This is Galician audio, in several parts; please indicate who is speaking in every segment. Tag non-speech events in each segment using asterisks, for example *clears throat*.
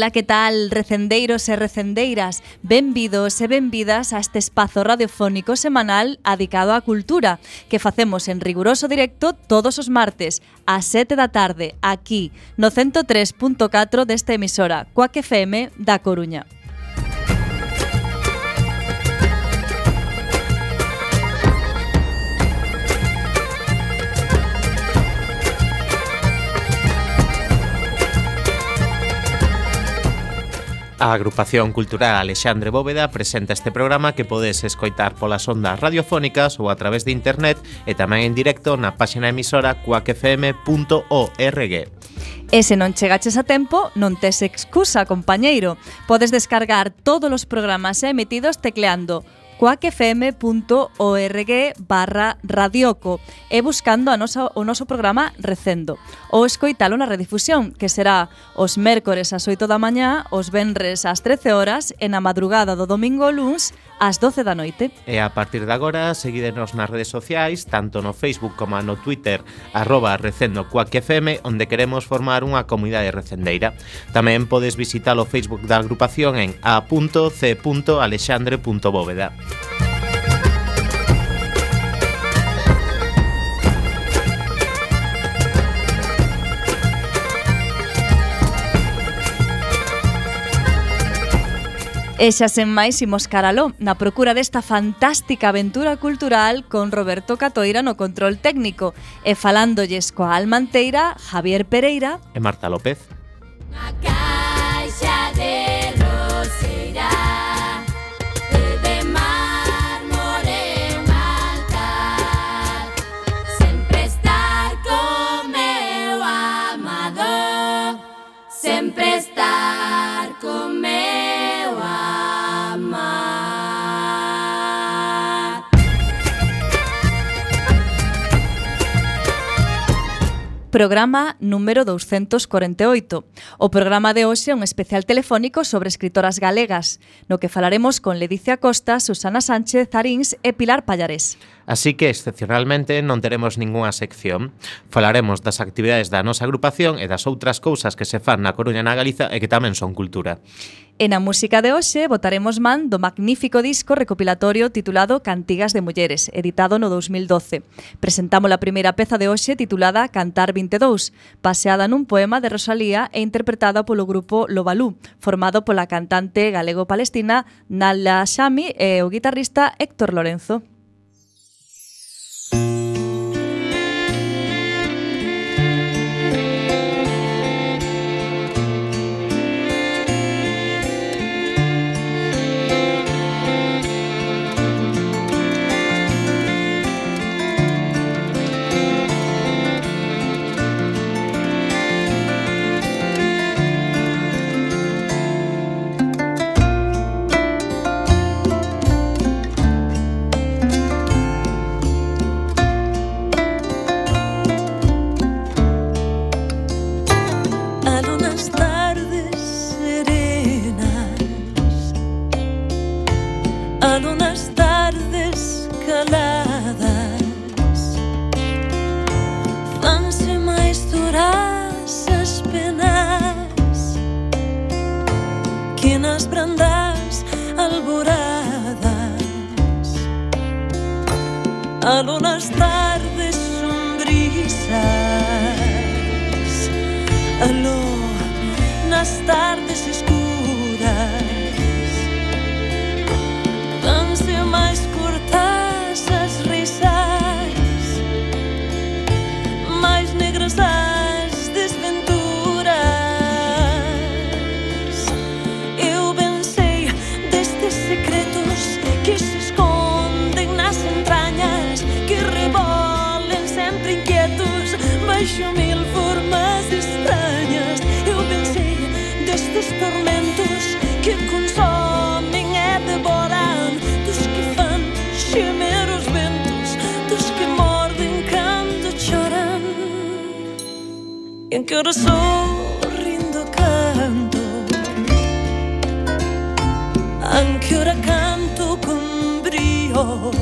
Speaker 1: Ola, que tal, recendeiros e recendeiras? Benvidos e benvidas a este espazo radiofónico semanal adicado á cultura que facemos en riguroso directo todos os martes a 7 da tarde aquí no 103.4 desta emisora Coac FM da Coruña.
Speaker 2: A agrupación cultural Alexandre Bóveda presenta este programa que podes escoitar polas ondas radiofónicas ou a través de internet e tamén en directo na páxina emisora cuacfm.org.
Speaker 1: E se non chegaches a tempo, non tes excusa, compañeiro. Podes descargar todos os programas emitidos tecleando coacfm.org barra radioco. E buscando a nosa, o noso programa Recendo. Ou escoitalo na redifusión, que será os mércores ás 8 da mañá, os venres ás 13 horas e na madrugada do domingo luns ás 12 da noite.
Speaker 2: E a partir de agora, seguídenos nas redes sociais, tanto no Facebook como no Twitter, arroba recendo FM, onde queremos formar unha comunidade recendeira. Tamén podes visitar o Facebook da agrupación en a.c.alexandre.bóveda.
Speaker 1: E xa sen máis imos caraló na procura desta fantástica aventura cultural con Roberto Catoira no control técnico. E falándolles coa Almanteira, Javier Pereira.
Speaker 2: E Marta López.
Speaker 3: Na caixa de roseiras
Speaker 1: Programa número 248. O programa de hoxe é un especial telefónico sobre escritoras galegas, no que falaremos con Ledicia Costa, Susana Sánchez Arins e Pilar Pallarés.
Speaker 2: Así que, excepcionalmente, non teremos ningunha sección. Falaremos das actividades da nosa agrupación e das outras cousas que se fan na Coruña na Galiza e que tamén son cultura.
Speaker 1: E na música de hoxe votaremos man do magnífico disco recopilatorio titulado Cantigas de Mulleres, editado no 2012. Presentamos a primeira peza de hoxe titulada Cantar 22, baseada nun poema de Rosalía e interpretada polo grupo Lobalú, formado pola cantante galego-palestina Nala Xami e o guitarrista Héctor Lorenzo.
Speaker 4: giuro sorrindo canto, anche ora canto con
Speaker 5: brio.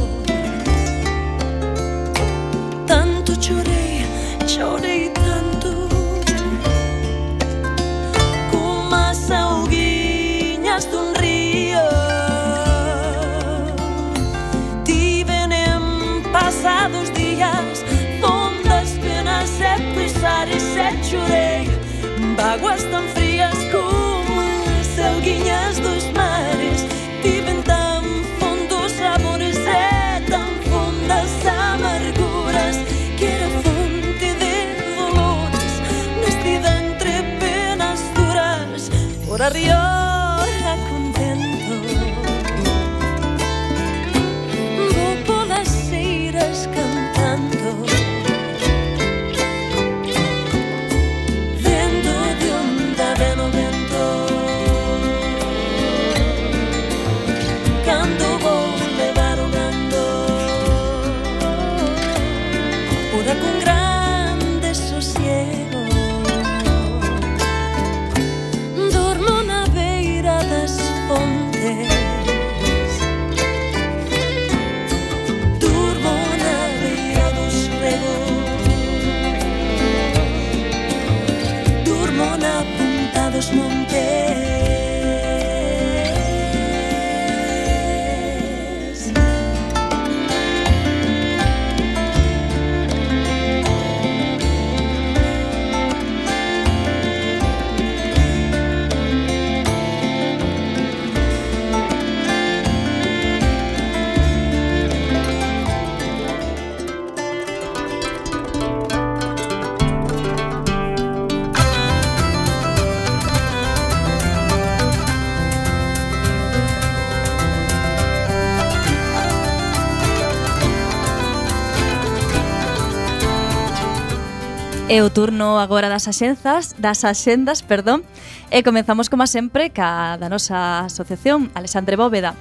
Speaker 1: É o turno agora das axenzas, das axendas, perdón, e comenzamos como sempre ca da nosa asociación Alexandre Bóveda.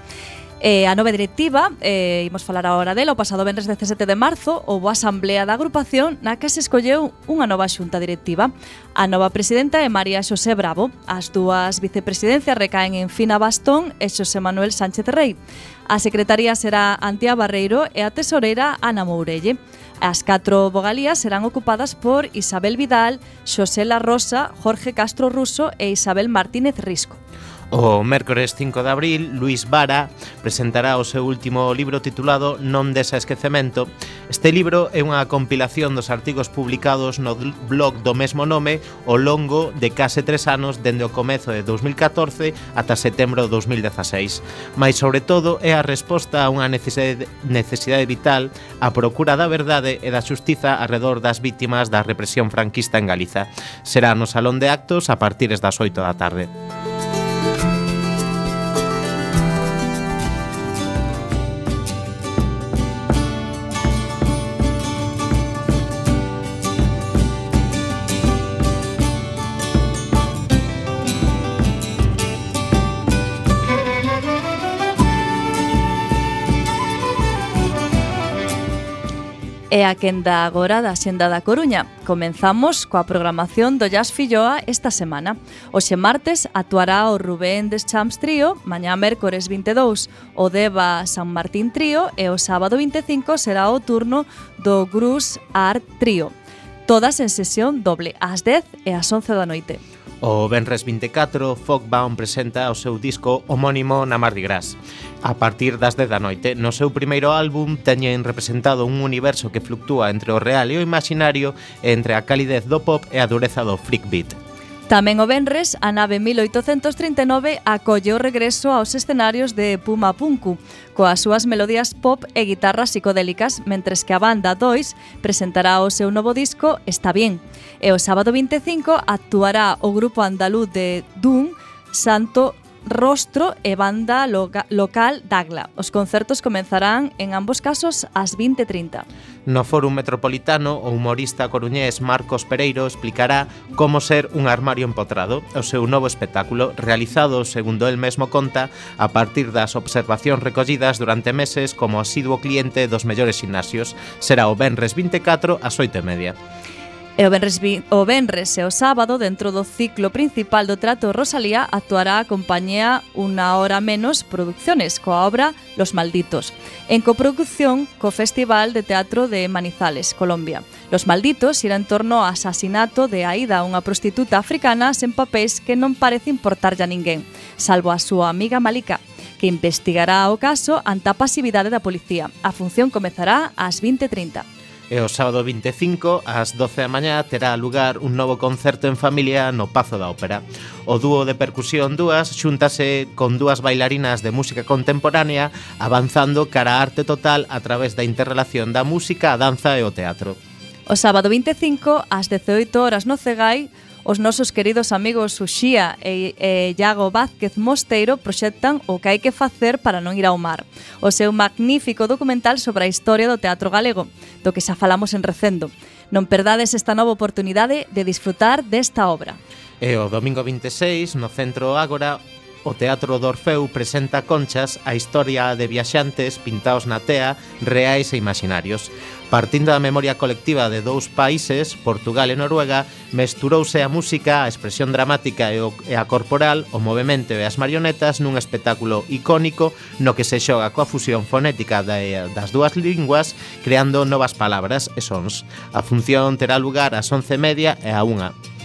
Speaker 1: Eh, a nova directiva, eh, imos falar agora dela, o pasado venres 17 de marzo houve a asamblea da agrupación na que se escolleu unha nova xunta directiva. A nova presidenta é María Xosé Bravo. As dúas vicepresidencias recaen en Fina Bastón e Xosé Manuel Sánchez Rey. A secretaría será Antía Barreiro e a tesoreira Ana Mourelle. As catro vogalías serán ocupadas por Isabel Vidal, Xosé La Rosa, Jorge Castro Ruso e Isabel Martínez Risco.
Speaker 2: O mércores 5 de abril, Luis Vara presentará o seu último libro titulado Non desa esquecemento. Este libro é unha compilación dos artigos publicados no blog do mesmo nome ao longo de case tres anos dende o comezo de 2014 ata setembro de 2016. Mais, sobre todo, é a resposta a unha necesidade, necesidade vital a procura da verdade e da xustiza arredor das vítimas da represión franquista en Galiza. Será no Salón de Actos a partir das 8 da tarde.
Speaker 1: e a quenda agora da Xenda da Coruña. Comenzamos coa programación do Jazz Filloa esta semana. Oxe martes actuará o Rubén Deschamps Trío, mañá mércores 22 o Deva San Martín Trío e o sábado 25 será o turno do Grus Art Trío. Todas en sesión doble, ás 10 e ás 11 da noite.
Speaker 2: O Benres 24, Fogbaum presenta o seu disco homónimo na Mardi Gras. A partir das 10 da noite, no seu primeiro álbum teñen representado un universo que fluctúa entre o real e o imaginario, entre a calidez do pop e a dureza do freak beat.
Speaker 1: Tamén o Benres, a nave 1839 acolle o regreso aos escenarios de Puma Punku, coas súas melodías pop e guitarras psicodélicas, mentres que a banda 2 presentará o seu novo disco Está Bien. E o sábado 25 actuará o grupo andaluz de Doom, Santo Rostro e Banda loca Local Dagla. Os concertos comenzarán en ambos casos ás 20.30.
Speaker 2: No Fórum Metropolitano, o humorista coruñés Marcos Pereiro explicará como ser un armario empotrado, o seu novo espectáculo realizado, segundo el mesmo conta, a partir das observacións recollidas durante meses como asiduo cliente dos mellores gimnasios. Será o Benres 24 ás 8.30. E
Speaker 1: o Benres, o Benres e o sábado, dentro do ciclo principal do Trato Rosalía, actuará a compañía Una Hora Menos Producciones, coa obra Los Malditos, en coproducción co Festival de Teatro de Manizales, Colombia. Los Malditos irá en torno ao asasinato de Aida, unha prostituta africana sen papéis que non parece importarlle a ninguén, salvo a súa amiga Malika, que investigará o caso ante a pasividade da policía. A función comezará ás 20.30.
Speaker 2: E o sábado 25, ás 12 da mañá, terá lugar un novo concerto en familia no Pazo da Ópera. O dúo de percusión dúas xúntase con dúas bailarinas de música contemporánea avanzando cara a arte total a través da interrelación da música, a danza e o teatro.
Speaker 1: O sábado 25, ás 18 horas no Cegai, Os nosos queridos amigos Uxía e, e Iago Vázquez Mosteiro proxectan o que hai que facer para non ir ao mar. O seu magnífico documental sobre a historia do teatro galego, do que xa falamos en Recendo. Non perdades esta nova oportunidade de disfrutar desta obra.
Speaker 2: E o domingo 26, no Centro Ágora, o Teatro do Orfeu presenta conchas a historia de viaxantes pintados na tea, reais e imaginarios. Partindo da memoria colectiva de dous países, Portugal e Noruega, mesturouse a música, a expresión dramática e, o, e a corporal, o movimento e as marionetas nun espectáculo icónico no que se xoga coa fusión fonética de, eh, das dúas linguas creando novas palabras e sons. A función terá lugar ás 11:30 e a 1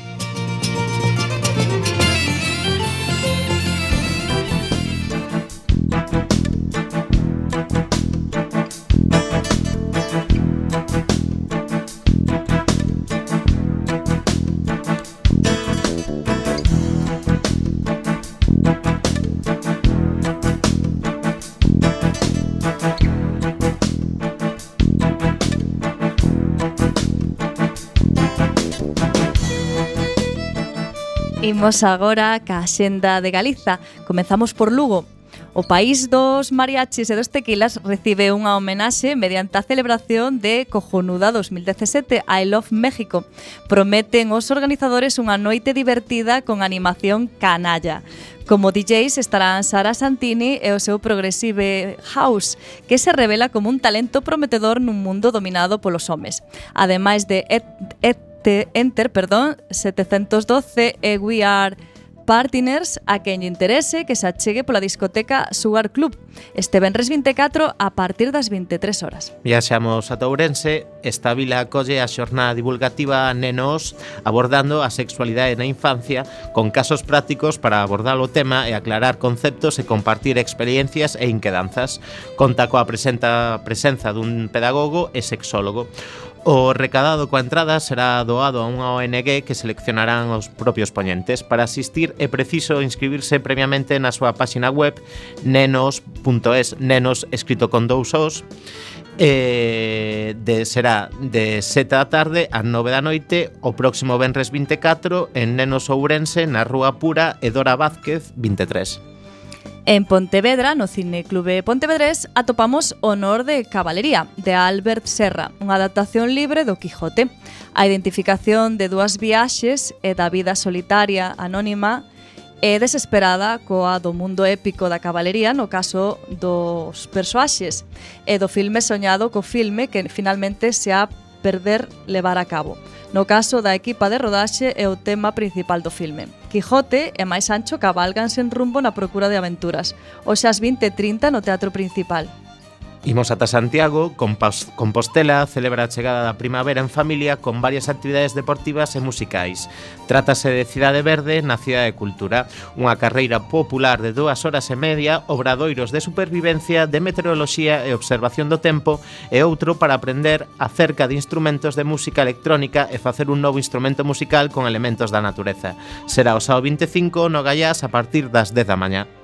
Speaker 1: Imos agora ca xenda de Galiza. Comezamos por Lugo. O país dos mariachis e dos tequilas recibe unha homenaxe mediante a celebración de Cojonuda 2017 I Love México. Prometen os organizadores unha noite divertida con animación canalla. Como DJs estarán Sara Santini e o seu progressive house, que se revela como un talento prometedor nun mundo dominado polos homes. Ademais de Ed, Ed te, Enter perdón, 712 e eh, We Are Partners a quen lle interese que se achegue pola discoteca Sugar Club este venres 24 a partir das 23 horas.
Speaker 2: Viaxamos a Tourense, esta vila acolle a xornada divulgativa Nenos abordando a sexualidade na infancia con casos prácticos para abordar o tema e aclarar conceptos e compartir experiencias e inquedanzas. Conta coa presenta presenza dun pedagogo e sexólogo. O recadado coa entrada será doado a unha ONG que seleccionarán os propios poñentes. Para asistir é preciso inscribirse previamente na súa páxina web nenos.es, nenos escrito con dous os, eh, de, será de 7 da tarde a 9 da noite o próximo Benres 24 en Nenos Ourense na Rúa Pura Edora Vázquez 23.
Speaker 1: En Pontevedra, no Cine Clube Pontevedrés, atopamos Honor de Cabalería, de Albert Serra, unha adaptación libre do Quijote. A identificación de dúas viaxes e da vida solitaria, anónima e desesperada coa do mundo épico da cabalería no caso dos persoaxes e do filme soñado co filme que finalmente se ha Perder levar a cabo. No caso da equipa de rodaxe é o tema principal do filme. Quijote e máis Sancho cabalganse en rumbo na procura de aventuras, hoxe ás 20.30 no Teatro Principal.
Speaker 2: Imos ata Santiago, Compostela celebra a chegada da primavera en familia con varias actividades deportivas e musicais. Trátase de Cidade Verde na Cidade de Cultura, unha carreira popular de dúas horas e media, obradoiros de supervivencia, de meteoroloxía e observación do tempo e outro para aprender acerca de instrumentos de música electrónica e facer un novo instrumento musical con elementos da natureza. Será o sábado 25 no Gallás a partir das 10 da mañá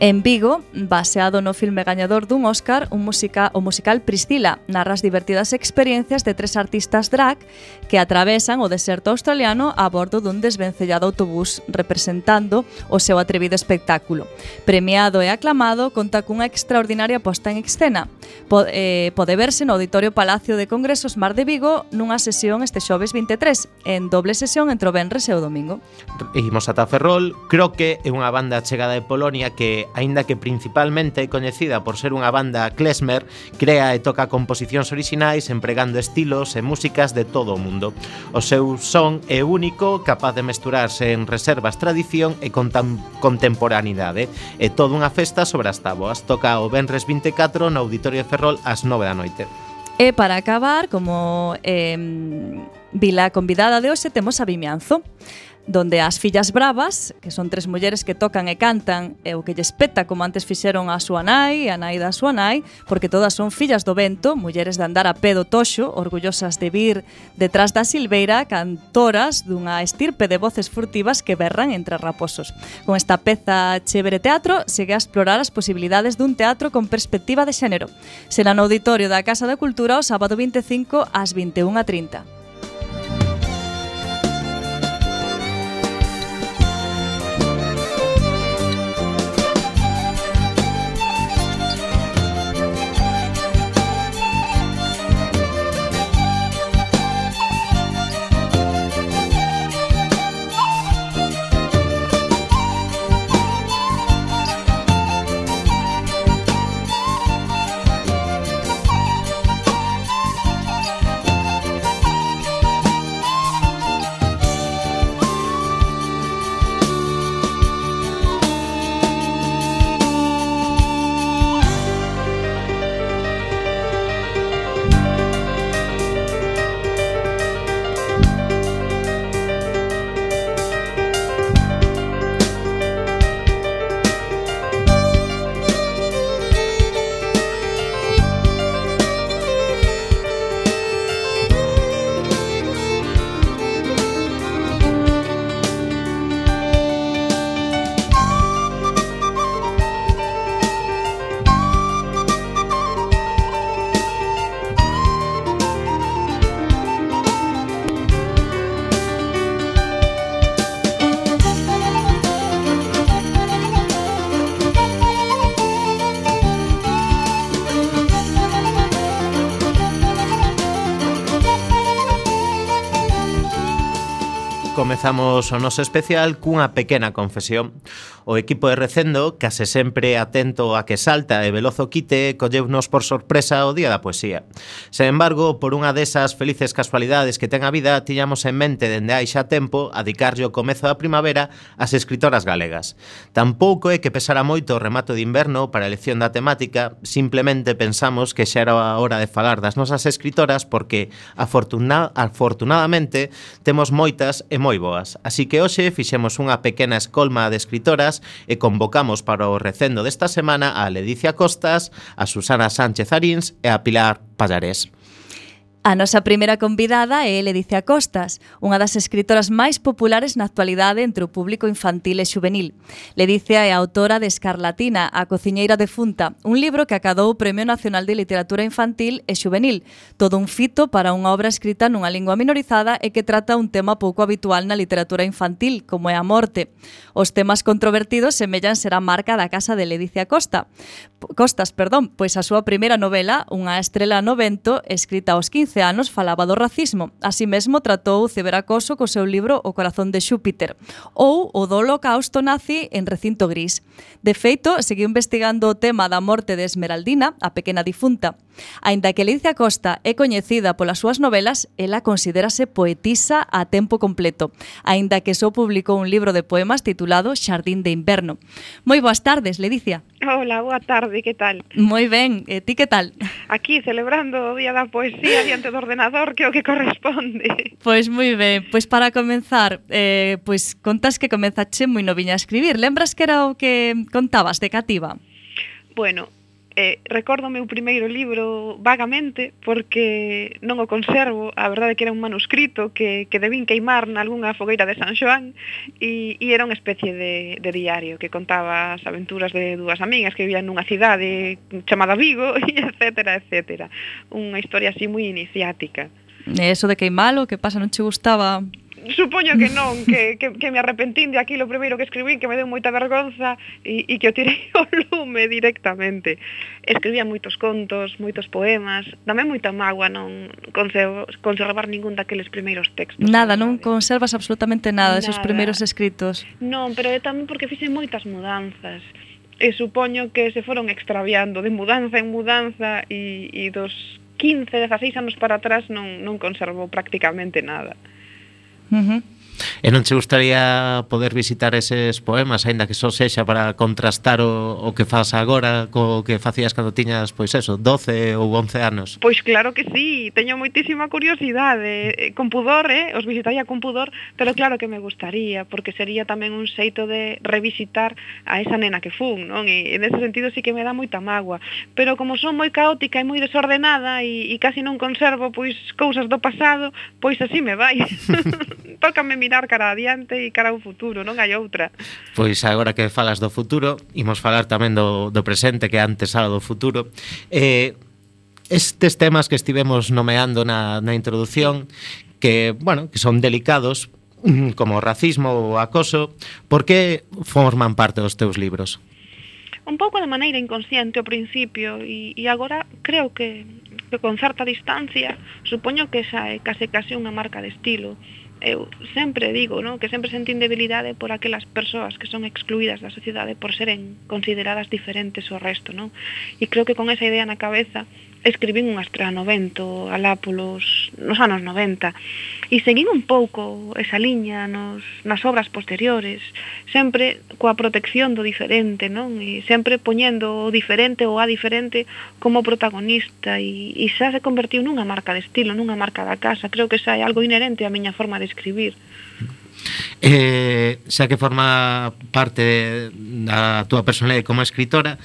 Speaker 1: en Vigo, baseado no filme gañador dun Óscar, un música, o musical Priscila, narra as divertidas experiencias de tres artistas drag que atravesan o deserto australiano a bordo dun desvencellado autobús representando o seu atrevido espectáculo. Premiado e aclamado, conta cunha extraordinaria posta en escena. Pode, eh, pode verse no Auditorio Palacio de Congresos Mar de Vigo nunha sesión este xoves 23, en doble sesión entre o Benres e o Domingo.
Speaker 2: Imos ata Ferrol, creo que é unha banda chegada de Polonia que aínda que principalmente é coñecida por ser unha banda klezmer, crea e toca composicións orixinais empregando estilos e músicas de todo o mundo. O seu son é único, capaz de mesturarse en reservas tradición e contemporaneidade. É toda unha festa sobre as táboas. Toca o Benres 24 no Auditorio de Ferrol ás 9 da noite.
Speaker 1: E para acabar, como eh, vila convidada de hoxe, temos a Vimianzo donde as fillas bravas, que son tres mulleres que tocan e cantan, e o que lle espeta como antes fixeron a súa nai, a nai da súa nai, porque todas son fillas do vento, mulleres de andar a pé do toxo, orgullosas de vir detrás da silveira, cantoras dunha estirpe de voces furtivas que berran entre raposos. Con esta peza Chévere Teatro, segue a explorar as posibilidades dun teatro con perspectiva de xénero. Será no auditorio da Casa da Cultura o sábado 25 ás 21.30.
Speaker 2: comezamos o noso especial cunha pequena confesión o equipo de Recendo, case sempre atento a que salta e velozo quite, colleunos por sorpresa o día da poesía. Sen embargo, por unha desas felices casualidades que ten a vida, tiñamos en mente dende hai xa tempo adicarlle o comezo da primavera ás escritoras galegas. Tampouco é que pesara moito o remato de inverno para a elección da temática, simplemente pensamos que xa era a hora de falar das nosas escritoras porque afortuna afortunadamente temos moitas e moi boas. Así que hoxe fixemos unha pequena escolma de escritoras Galegas e convocamos para o recendo desta semana a Ledicia Costas, a Susana Sánchez Arins e a Pilar Pallarés.
Speaker 1: A nosa primeira convidada é Ledicia Costas, unha das escritoras máis populares na actualidade entre o público infantil e juvenil. Ledicia é autora de Escarlatina, a cociñeira de Funta, un libro que acadou o Premio Nacional de Literatura Infantil e Juvenil, todo un fito para unha obra escrita nunha lingua minorizada e que trata un tema pouco habitual na literatura infantil, como é a morte. Os temas controvertidos semellan ser a marca da casa de Ledicia Costa. Costas, perdón, pois a súa primeira novela, Unha estrela no vento, escrita aos 15 15 anos falaba do racismo. Así mesmo tratou o ciberacoso co seu libro O corazón de Xúpiter ou o do holocausto nazi en recinto gris. De feito, seguiu investigando o tema da morte de Esmeraldina, a pequena difunta. Aínda que Alicia Costa é coñecida polas súas novelas, ela considérase poetisa a tempo completo, aínda que só publicou un libro de poemas titulado Xardín de Inverno. Moi boas tardes, Ledicia.
Speaker 6: Hola, boa tarde, que tal?
Speaker 1: Moi ben, e ti que tal?
Speaker 6: Aquí celebrando o Día da Poesía, *laughs* diante do ordenador que é o que corresponde. *laughs*
Speaker 1: Pois moi ben, pois para comenzar, eh, pois contas que comenzache moi noviña a escribir. Lembras que era o que contabas de cativa?
Speaker 6: Bueno, eh, recordo o meu primeiro libro vagamente porque non o conservo, a verdade é que era un manuscrito que, que debín queimar nalgúna fogueira de San Xoán e, e era unha especie de, de diario que contaba as aventuras de dúas amigas que vivían nunha cidade chamada Vigo *laughs* e etcétera, etcétera. Unha historia así moi iniciática.
Speaker 1: E eso de queimalo, que pasa, non che gustaba
Speaker 6: supoño que non, que, que, que me arrepentín de aquilo primeiro que escribí, que me deu moita vergonza e, e que o tirei *laughs* ao lume directamente. Escribía moitos contos, moitos poemas, tamén moita mágoa non conservar ningún daqueles primeiros textos.
Speaker 1: Nada, non conservas absolutamente nada, nada. esos primeiros escritos.
Speaker 6: Non, pero é tamén porque fixen moitas mudanzas e supoño que se foron extraviando de mudanza en mudanza e, e dos 15, 16 anos para atrás non, non conservo prácticamente nada.
Speaker 1: Mm-hmm.
Speaker 2: E non che gustaría poder visitar eses poemas, aínda que só sexa para contrastar o, o que fas agora co que facías cando tiñas, pois eso, 12 ou 11 anos?
Speaker 6: Pois claro que sí, teño moitísima curiosidade, eh, con pudor, eh? os visitaría con pudor, pero claro que me gustaría, porque sería tamén un xeito de revisitar a esa nena que fun, non? E, en ese sentido sí que me dá moita magua, pero como son moi caótica e moi desordenada e, e casi non conservo pois cousas do pasado, pois así me vai. *laughs* Tócame mirar cara adiante e cara ao futuro, non hai outra.
Speaker 2: Pois agora que falas do futuro, imos falar tamén do, do presente que antes era do futuro. Eh, estes temas que estivemos nomeando na, na introdución que, bueno, que son delicados *clears throat* como racismo ou acoso, por que forman parte dos teus libros?
Speaker 6: un pouco de maneira inconsciente ao principio e, e agora creo que, que con certa distancia supoño que xa é case case unha marca de estilo eu sempre digo, no? que sempre sentín debilidade por aquelas persoas que son excluídas da sociedade por seren consideradas diferentes ao resto, non? E creo que con esa idea na cabeza escribín un tras 90 alá polos nos anos 90, e seguín un pouco esa liña nos, nas obras posteriores, sempre coa protección do diferente, non? E sempre poñendo o diferente ou a diferente como protagonista, e, e xa se convertiu nunha marca de estilo, nunha marca da casa, creo que xa é algo inherente á miña forma de escribir
Speaker 2: eh, xa que forma parte da túa personalidade como escritora,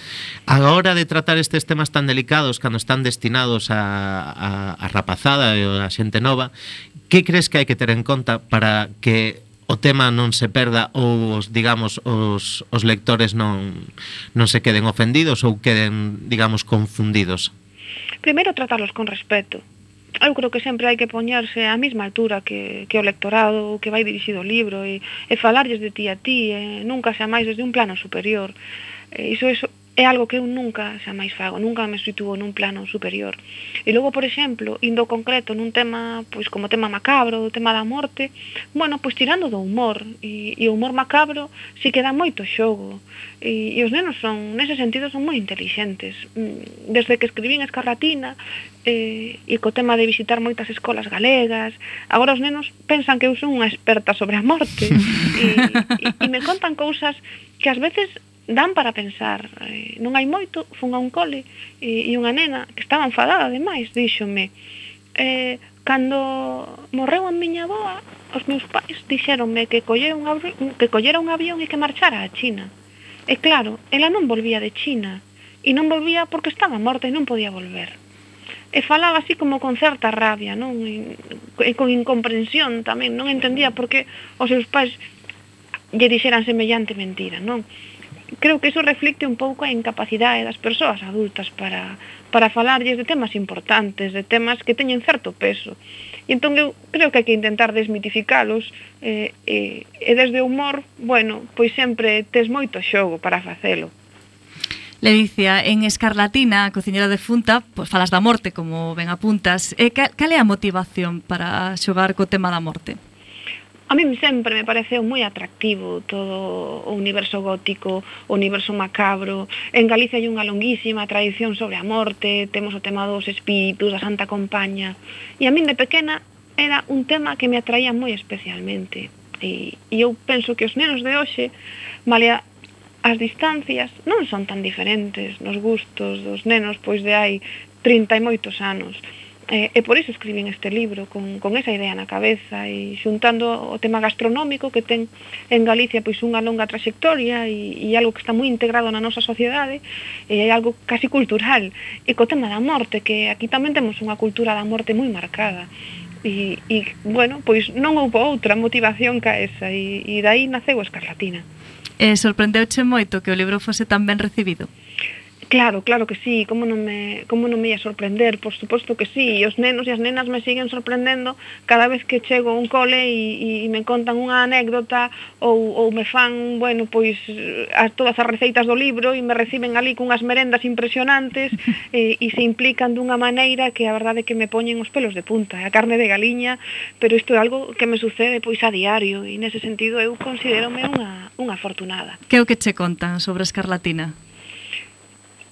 Speaker 2: a hora de tratar estes temas tan delicados cando están destinados a, a, a rapazada e a xente nova, que crees que hai que ter en conta para que o tema non se perda ou os digamos os, os lectores non non se queden ofendidos ou queden digamos confundidos.
Speaker 6: Primeiro tratalos con respeto, eu creo que sempre hai que poñerse á mesma altura que, que o lectorado que vai dirixido o libro e, e falarlles de ti a ti e nunca xa máis desde un plano superior. E iso, iso é algo que eu nunca xa máis fago, nunca me situo nun plano superior. E logo, por exemplo, indo concreto nun tema, pois como tema macabro, o tema da morte, bueno, pois tirando do humor, e, e o humor macabro si que dá moito xogo. E, e os nenos son, nese sentido, son moi intelixentes. Mm, desde que escribín Escarlatina, eh, e co tema de visitar moitas escolas galegas, agora os nenos pensan que eu son unha experta sobre a morte, *laughs* e, e, e me contan cousas que ás veces dan para pensar. Eh, non hai moito, fun a un cole e, e unha nena que estaba enfadada ademais, díxome eh, cando morreu a miña boa, os meus pais dixeronme que collera un, que collera un avión e que marchara a China. E claro, ela non volvía de China e non volvía porque estaba morta e non podía volver. E falaba así como con certa rabia, non? E, e con incomprensión tamén, non entendía por que os seus pais lle dixeran semellante mentira, non? creo que iso reflicte un pouco a incapacidade das persoas adultas para, para falarlles de temas importantes, de temas que teñen certo peso. E entón eu creo que hai que intentar desmitificalos eh, eh, e desde o humor, bueno, pois sempre tes moito xogo para facelo.
Speaker 1: Ledicia, en Escarlatina, a cociñera de Funta, pois falas da morte, como ben apuntas. E cal, cal é a motivación para xogar co tema da morte?
Speaker 6: A mí sempre me pareceu moi atractivo todo o universo gótico, o universo macabro. En Galicia hai unha longuísima tradición sobre a morte, temos o tema dos espíritus, da Santa Compaña. E a min de pequena era un tema que me atraía moi especialmente. E, e eu penso que os nenos de hoxe, malia as distancias, non son tan diferentes nos gustos dos nenos pois de hai 30 e moitos anos. E, e por iso escribín este libro, con, con esa idea na cabeza e xuntando o tema gastronómico que ten en Galicia pois unha longa traxectoria e, e algo que está moi integrado na nosa sociedade e é algo casi cultural e co tema da morte, que aquí tamén temos unha cultura da morte moi marcada e, e bueno, pois non houve outra motivación ca esa e, e dai naceu Escarlatina.
Speaker 1: Eh, sorprendeuche moito que o libro fose tan ben recibido?
Speaker 6: Claro, claro que sí, como non me, como non me ia sorprender, por suposto que sí, e os nenos e as nenas me siguen sorprendendo cada vez que chego a un cole e, e me contan unha anécdota ou, ou me fan, bueno, pois as, todas as receitas do libro e me reciben ali cunhas merendas impresionantes *laughs* e, e se implican dunha maneira que a verdade é que me poñen os pelos de punta, a carne de galiña, pero isto é algo que me sucede pois a diario e nese sentido eu considerome unha, unha afortunada.
Speaker 1: Que é o que che contan sobre Escarlatina?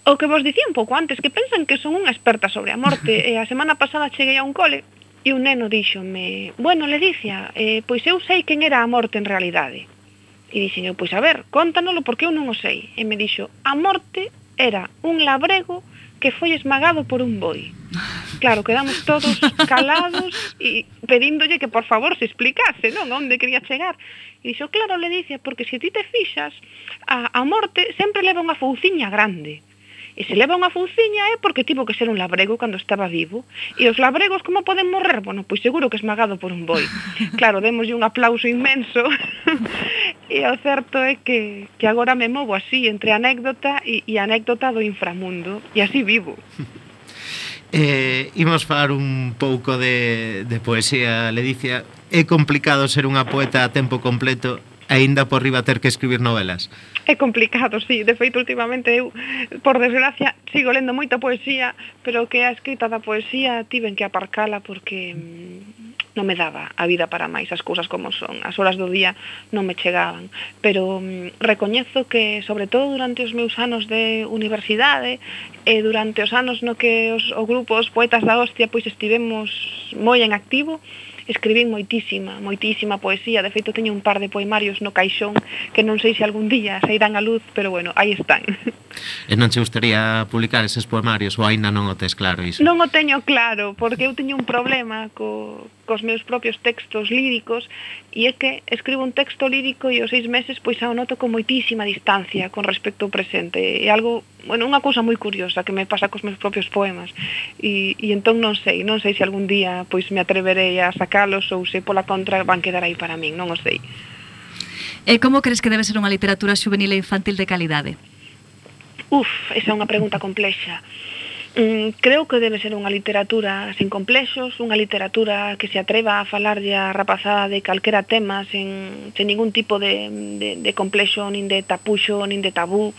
Speaker 6: o que vos dicía un pouco antes, que pensan que son unha experta sobre a morte. *laughs* E a semana pasada cheguei a un cole e un neno díxome, bueno, Leticia, eh, pois eu sei quen era a morte en realidade. E dixen eu, pois a ver, contanolo porque eu non o sei. E me dixo, a morte era un labrego que foi esmagado por un boi. *laughs* Claro, quedamos todos calados e pedíndolle que por favor se explicase, non, onde quería chegar. E dixo, claro, le dice, porque se ti te fixas, a, a morte sempre leva unha fouciña grande. E se leva unha funciña é porque tivo que ser un labrego cando estaba vivo. E os labregos como poden morrer? Bueno, pois seguro que esmagado por un boi. *laughs* Claro, demoslle un aplauso inmenso. *laughs* e o certo é que, que agora me movo así, entre anécdota e, e anécdota do inframundo. E así vivo. *laughs*
Speaker 2: Eh, imos falar un pouco de, de poesía, Ledicia. É complicado ser unha poeta a tempo completo e aínda por riba ter que escribir novelas.
Speaker 6: É complicado, sí. De feito, últimamente eu, por desgracia, sigo lendo moita poesía, pero que a escrita da poesía tiven que aparcala porque mm, non me daba a vida para máis as cousas como son. As horas do día non me chegaban. Pero mm, recoñezo que, sobre todo durante os meus anos de universidade, e durante os anos no que os, o grupo Os Poetas da Hostia pois estivemos moi en activo, escribín moitísima, moitísima poesía, de feito teño un par de poemarios no caixón que non sei se algún día sairán a luz, pero bueno, aí están.
Speaker 2: E non che gustaría publicar eses poemarios ou aínda non o tes claro iso?
Speaker 6: Non o teño claro, porque eu teño un problema co, cos meus propios textos líricos e é que escribo un texto lírico e os seis meses pois xa o noto con moitísima distancia con respecto ao presente. É algo, bueno, unha cousa moi curiosa que me pasa cos meus propios poemas. E, e entón non sei, non sei se algún día pois me atreverei a sacalos ou se pola contra van quedar aí para min, non o sei.
Speaker 1: E como crees que debe ser unha literatura juvenil e infantil de calidade?
Speaker 6: Uf, esa é unha pregunta complexa. Mm, creo que debe ser unha literatura sen complexos, unha literatura que se atreva a falarlle a rapazada de calquera tema sen, sen ningún tipo de, de, de complexo, nin de tapuxo, nin de tabú.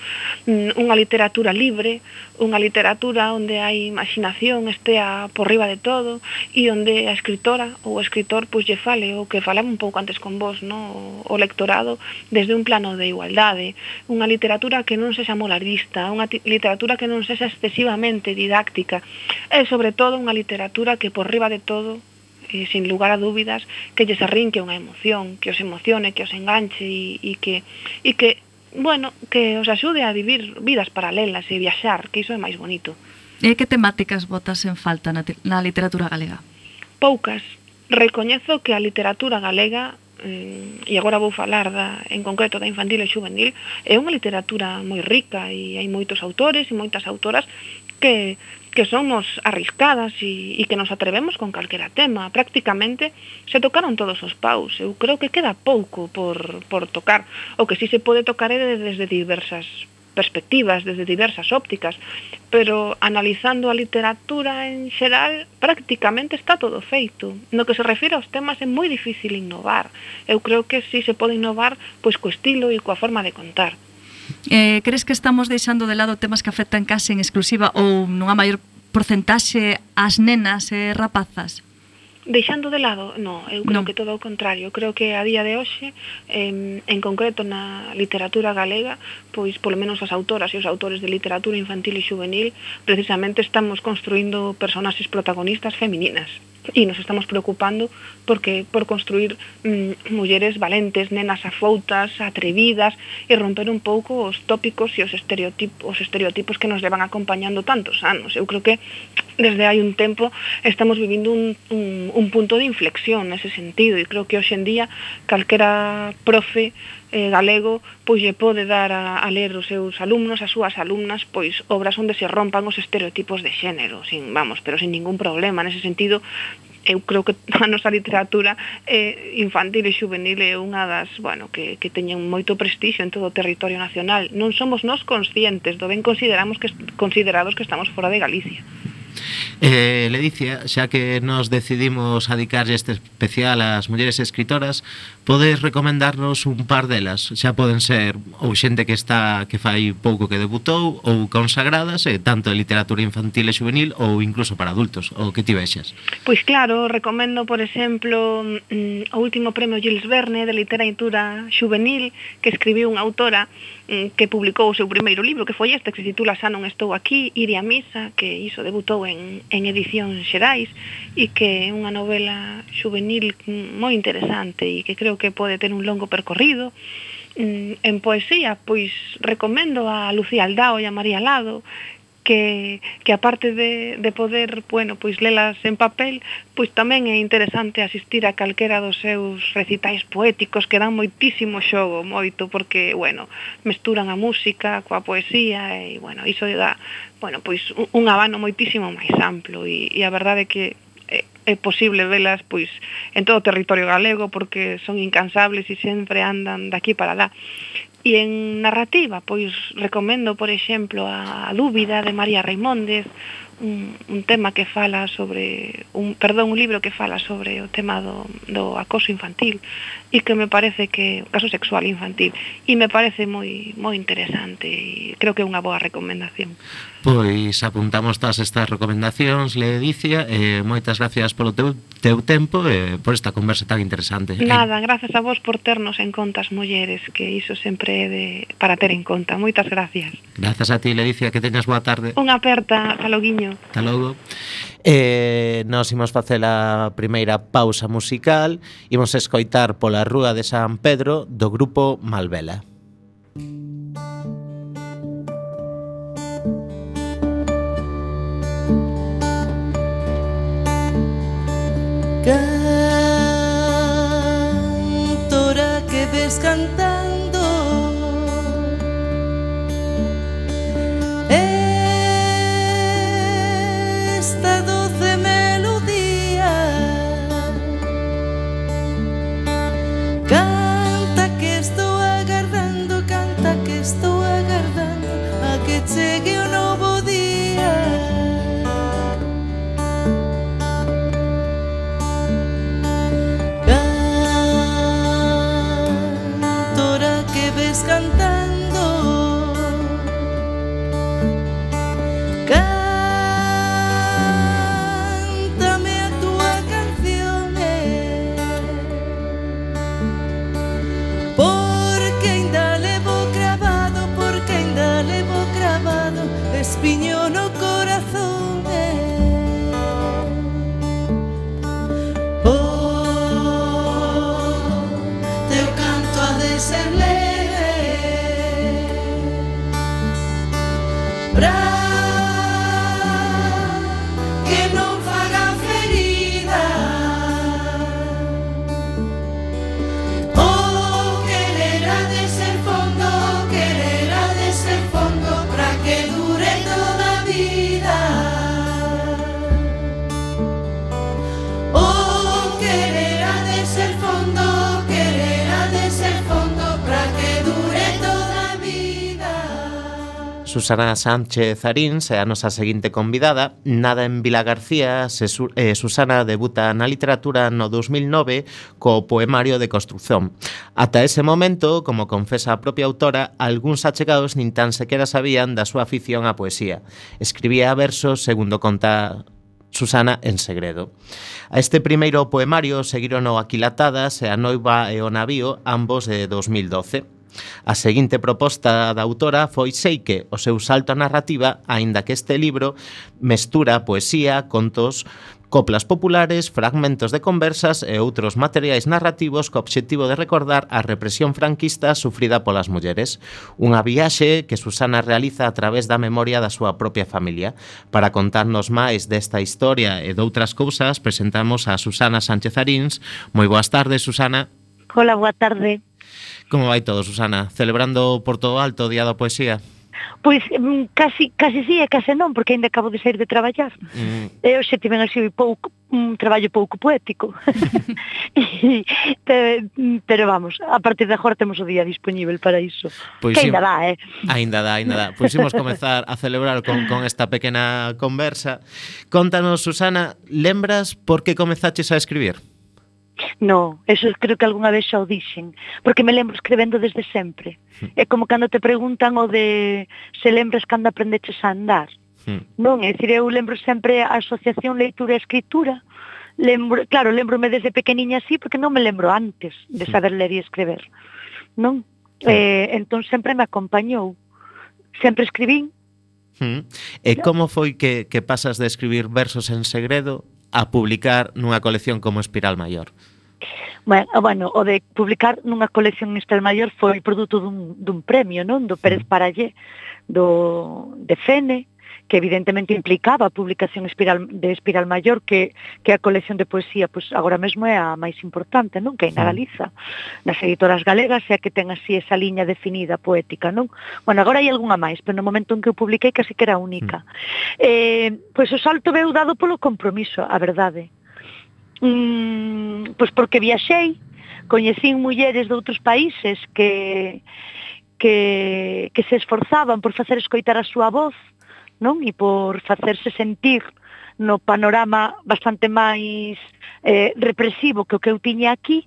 Speaker 6: Mm, unha literatura libre, unha literatura onde a imaginación, estea por riba de todo, e onde a escritora ou o escritor pois, lle fale o que falaba un pouco antes con vos, no? o lectorado, desde un plano de igualdade. Unha literatura que non sexa molarista, unha literatura que non sexa excesivamente didáctica e, sobre todo, unha literatura que, por riba de todo, e sin lugar a dúbidas, que lles arrinque unha emoción, que os emocione, que os enganche e, e que, e que bueno, que os axude a vivir vidas paralelas e viaxar, que iso é máis bonito.
Speaker 1: E que temáticas botas en falta na, na literatura galega?
Speaker 6: Poucas. Recoñezo que a literatura galega eh, e agora vou falar da, en concreto da infantil e juvenil, é unha literatura moi rica e hai moitos autores e moitas autoras que, que somos arriscadas e, e que nos atrevemos con calquera tema. Prácticamente se tocaron todos os paus. Eu creo que queda pouco por, por tocar. O que sí se pode tocar é desde diversas perspectivas, desde diversas ópticas, pero analizando a literatura en xeral prácticamente está todo feito. No que se refire aos temas é moi difícil innovar. Eu creo que si se pode innovar pois co estilo e coa forma de contar.
Speaker 1: Eh, crees que estamos deixando de lado temas que afectan case en exclusiva ou nunha maior porcentaxe ás nenas e rapazas?
Speaker 6: Deixando de lado, no, eu creo
Speaker 1: no.
Speaker 6: que todo o contrario. Creo que a día de hoxe, en, en concreto na literatura galega, pois polo menos as autoras e os autores de literatura infantil e juvenil, precisamente estamos construindo personaxes protagonistas femininas e nos estamos preocupando porque por construir mm, mulleres valentes, nenas afoutas, atrevidas e romper un pouco os tópicos e os estereotipos, os estereotipos que nos levan acompañando tantos anos. Eu creo que desde hai un tempo estamos vivindo un, un, un punto de inflexión nese sentido e creo que hoxe en día calquera profe eh, galego pois lle pode dar a, a ler os seus alumnos, as súas alumnas, pois obras onde se rompan os estereotipos de xénero, sin, vamos, pero sin ningún problema, nese sentido eu creo que *laughs* a nosa literatura eh, infantil e juvenil é unha das, bueno, que, que teñen moito prestixio en todo o territorio nacional. Non somos nós conscientes do ben consideramos que considerados que estamos fora de Galicia.
Speaker 2: Eh, Ledicia, xa que nos decidimos adicarlle este especial ás mulleres escritoras, podes recomendarnos un par delas. Xa poden ser ou xente que está que fai pouco que debutou ou consagradas, eh, tanto de literatura infantil e juvenil ou incluso para adultos, o que ti vexas.
Speaker 6: Pois claro, recomendo, por exemplo, mm, o último premio Gilles Verne de literatura juvenil que escribiu unha autora Eh, que publicou o seu primeiro libro, que foi este, que se titula Xa non estou aquí, Iri a misa, que iso debutou en, en edición xerais, e que é unha novela juvenil moi interesante e que creo que pode ter un longo percorrido. Mm, en poesía, pois recomendo a Lucía Aldao e a María Lado, que, que aparte de, de poder, bueno, pois lelas en papel, pois tamén é interesante asistir a calquera dos seus recitais poéticos que dan moitísimo xogo, moito, porque, bueno, mesturan a música coa poesía e, bueno, iso dá, bueno, pois un abano moitísimo máis amplo e, e a verdade é que é, é posible velas pois en todo o territorio galego porque son incansables e sempre andan daqui para lá. E en narrativa, pois recomendo, por exemplo, a, dúbida de María Raimóndez, un, un tema que fala sobre un perdón, un libro que fala sobre o tema do, do acoso infantil e que me parece que o caso sexual infantil e me parece moi moi interesante e creo que é unha boa recomendación.
Speaker 2: Pois apuntamos todas estas recomendacións, Ledicia, eh, moitas gracias polo teu, teu tempo e eh, por esta conversa tan interesante.
Speaker 6: Nada, eh. gracias a vos por ternos en conta as mulleres, que iso sempre é de, para ter en conta. Moitas gracias.
Speaker 2: Gracias a ti, Ledicia, que teñas boa tarde.
Speaker 6: Unha aperta, taloguiño.
Speaker 2: Hasta logo. Eh, nos imos facer a primeira pausa musical, imos escoitar pola Rúa de San Pedro do grupo Malvela.
Speaker 4: Cantora que ves cantando, esta doce melodía. Canta que estou agardando, canta que estou agardando a que chegue o no
Speaker 2: Susana Sánchez Aríns é a nosa seguinte convidada. Nada en Vila García, se, eh, Susana debuta na literatura no 2009 co poemario de construción. Ata ese momento, como confesa a propia autora, algúns achegados nin tan sequera sabían da súa afición á poesía. Escribía versos, segundo conta Susana en segredo. A este primeiro poemario seguiron o Aquilatadas e a Noiva e o Navío, ambos de 2012. A seguinte proposta da autora foi Seique, o seu salto a narrativa, aínda que este libro mestura poesía, contos, coplas populares, fragmentos de conversas e outros materiais narrativos co obxectivo de recordar a represión franquista sufrida polas mulleres. Unha viaxe que Susana realiza a través da memoria da súa propia familia. Para contarnos máis desta historia e doutras cousas, presentamos a Susana Sánchez Arins. Moi boas tardes, Susana.
Speaker 7: Hola, boa tarde.
Speaker 2: Como vai todo, Susana? Celebrando por todo alto o Día da Poesía?
Speaker 7: Pois mm, casi, casi sí e case non, porque ainda acabo de sair de traballar.
Speaker 2: Mm.
Speaker 7: E hoxe tiven así pouco, un traballo pouco poético. *laughs* *laughs* e, mm, pero vamos, a partir de agora temos o día dispoñível para iso.
Speaker 2: Pois
Speaker 7: que ainda dá, eh?
Speaker 2: Ainda dá, ainda dá. Pois imos comezar a celebrar con, con esta pequena conversa. Contanos, Susana, lembras por que comezaches a escribir?
Speaker 7: No, eso creo que algunha vez xa o dixen, porque me lembro escrevendo desde sempre. Hmm. É como cando te preguntan o de se lembras cando aprendeches a andar.
Speaker 2: Hmm.
Speaker 7: Non, é dicir, eu lembro sempre a asociación leitura e escritura. Lembro, claro, lembrome desde pequeniña así porque non me lembro antes de hmm. saber ler e escrever. Non? Eh, entón sempre me acompañou. Sempre escribín.
Speaker 2: Mm. E como foi que, que pasas de escribir versos en segredo a publicar nunha colección como Espiral Maior?
Speaker 7: Bueno, ah, bueno, o de publicar nunha colección Espiral Maior foi produto dun, dun premio, non? Do Pérez Parallé, do, de Fene, que evidentemente implicaba a publicación espiral, de Espiral Maior que, que a colección de poesía pois agora mesmo é a máis importante non? Que hai na Galiza nas editoras galegas e a que ten así esa liña definida poética non? Bueno, agora hai algunha máis pero no momento en que eu publiquei casi que era única. Mm. Eh, pois o salto veu dado polo compromiso a verdade. Mm, pois porque viaxei coñecín mulleres de outros países que que, que se esforzaban por facer escoitar a súa voz non? E por facerse sentir no panorama bastante máis eh, represivo que o que eu tiña aquí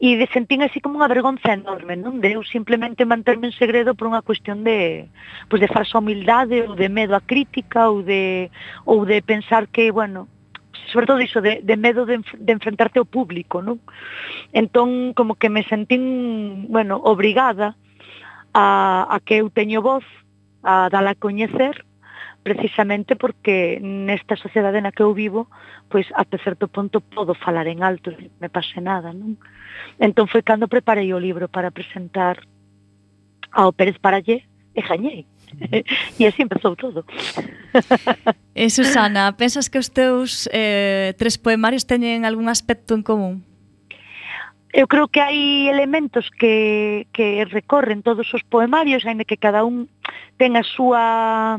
Speaker 7: e de sentín así como unha vergonza enorme, non? De eu simplemente manterme en segredo por unha cuestión de, pues de falsa humildade ou de medo a crítica ou de, ou de pensar que, bueno, sobre todo iso de, de medo de, de enfrentarte ao público, non? Entón, como que me sentín, bueno, obrigada a, a que eu teño voz, a dala a coñecer, precisamente porque nesta sociedade na que eu vivo, pois até certo punto podo falar en alto, me pase nada, non? Entón foi cando preparei o libro para presentar ao Pérez Parallé e gañei. *laughs* e así empezou todo. *laughs*
Speaker 1: e Susana, pensas que os teus eh, tres poemarios teñen algún aspecto en común?
Speaker 7: Eu creo que hai elementos que, que recorren todos os poemarios, ainda que cada un ten a súa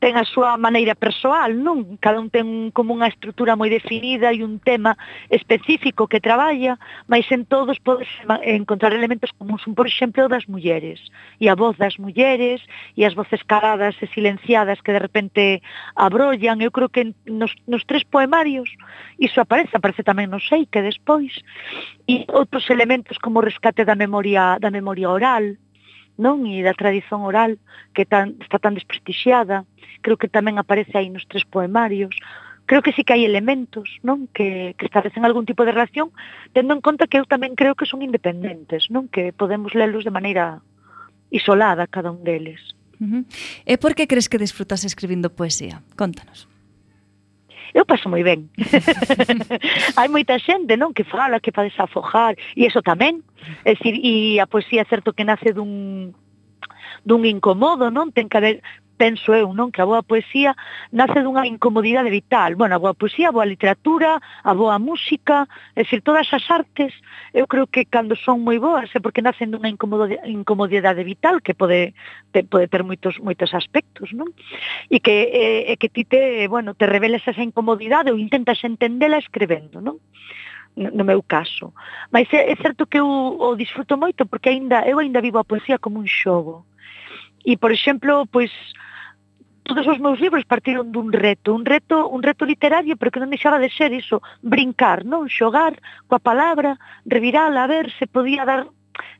Speaker 7: ten a súa maneira persoal, non? Cada un ten como unha estrutura moi definida e un tema específico que traballa, mas en todos podes encontrar elementos comuns, un, por exemplo, das mulleres, e a voz das mulleres, e as voces caladas e silenciadas que de repente abrollan, eu creo que nos, nos tres poemarios iso aparece, aparece tamén no sei que despois, e outros elementos como o rescate da memoria da memoria oral, non? E da tradición oral que tan, está tan desprestixiada, creo que tamén aparece aí nos tres poemarios, creo que sí que hai elementos non que, que establecen algún tipo de relación tendo en conta que eu tamén creo que son independentes non que podemos lelos de maneira isolada cada un deles
Speaker 1: uh -huh. E por que crees que desfrutas escribindo poesía? Contanos
Speaker 7: eu paso moi ben. *laughs* Hai moita xente, non, que fala, que pades desafojar, e eso tamén. É dicir, e a poesía é certo que nace dun dun incomodo, non? Ten que haber penso eu, non? Que a boa poesía nace dunha incomodidade vital. Bueno, a boa poesía, a boa literatura, a boa música, é dicir, todas as artes, eu creo que cando son moi boas é porque nacen dunha incomodidade vital que pode te, pode ter moitos moitos aspectos, non? E que e, e que ti te, bueno, te reveles esa incomodidade ou intentas entendela escribendo, non? no meu caso. Mas é, é certo que eu o disfruto moito porque aínda eu aínda vivo a poesía como un xogo. E por exemplo, pois todos os meus libros partiron dun reto, un reto, un reto literario, pero que non deixaba de ser iso, brincar, non xogar coa palabra, revirala, a ver se podía dar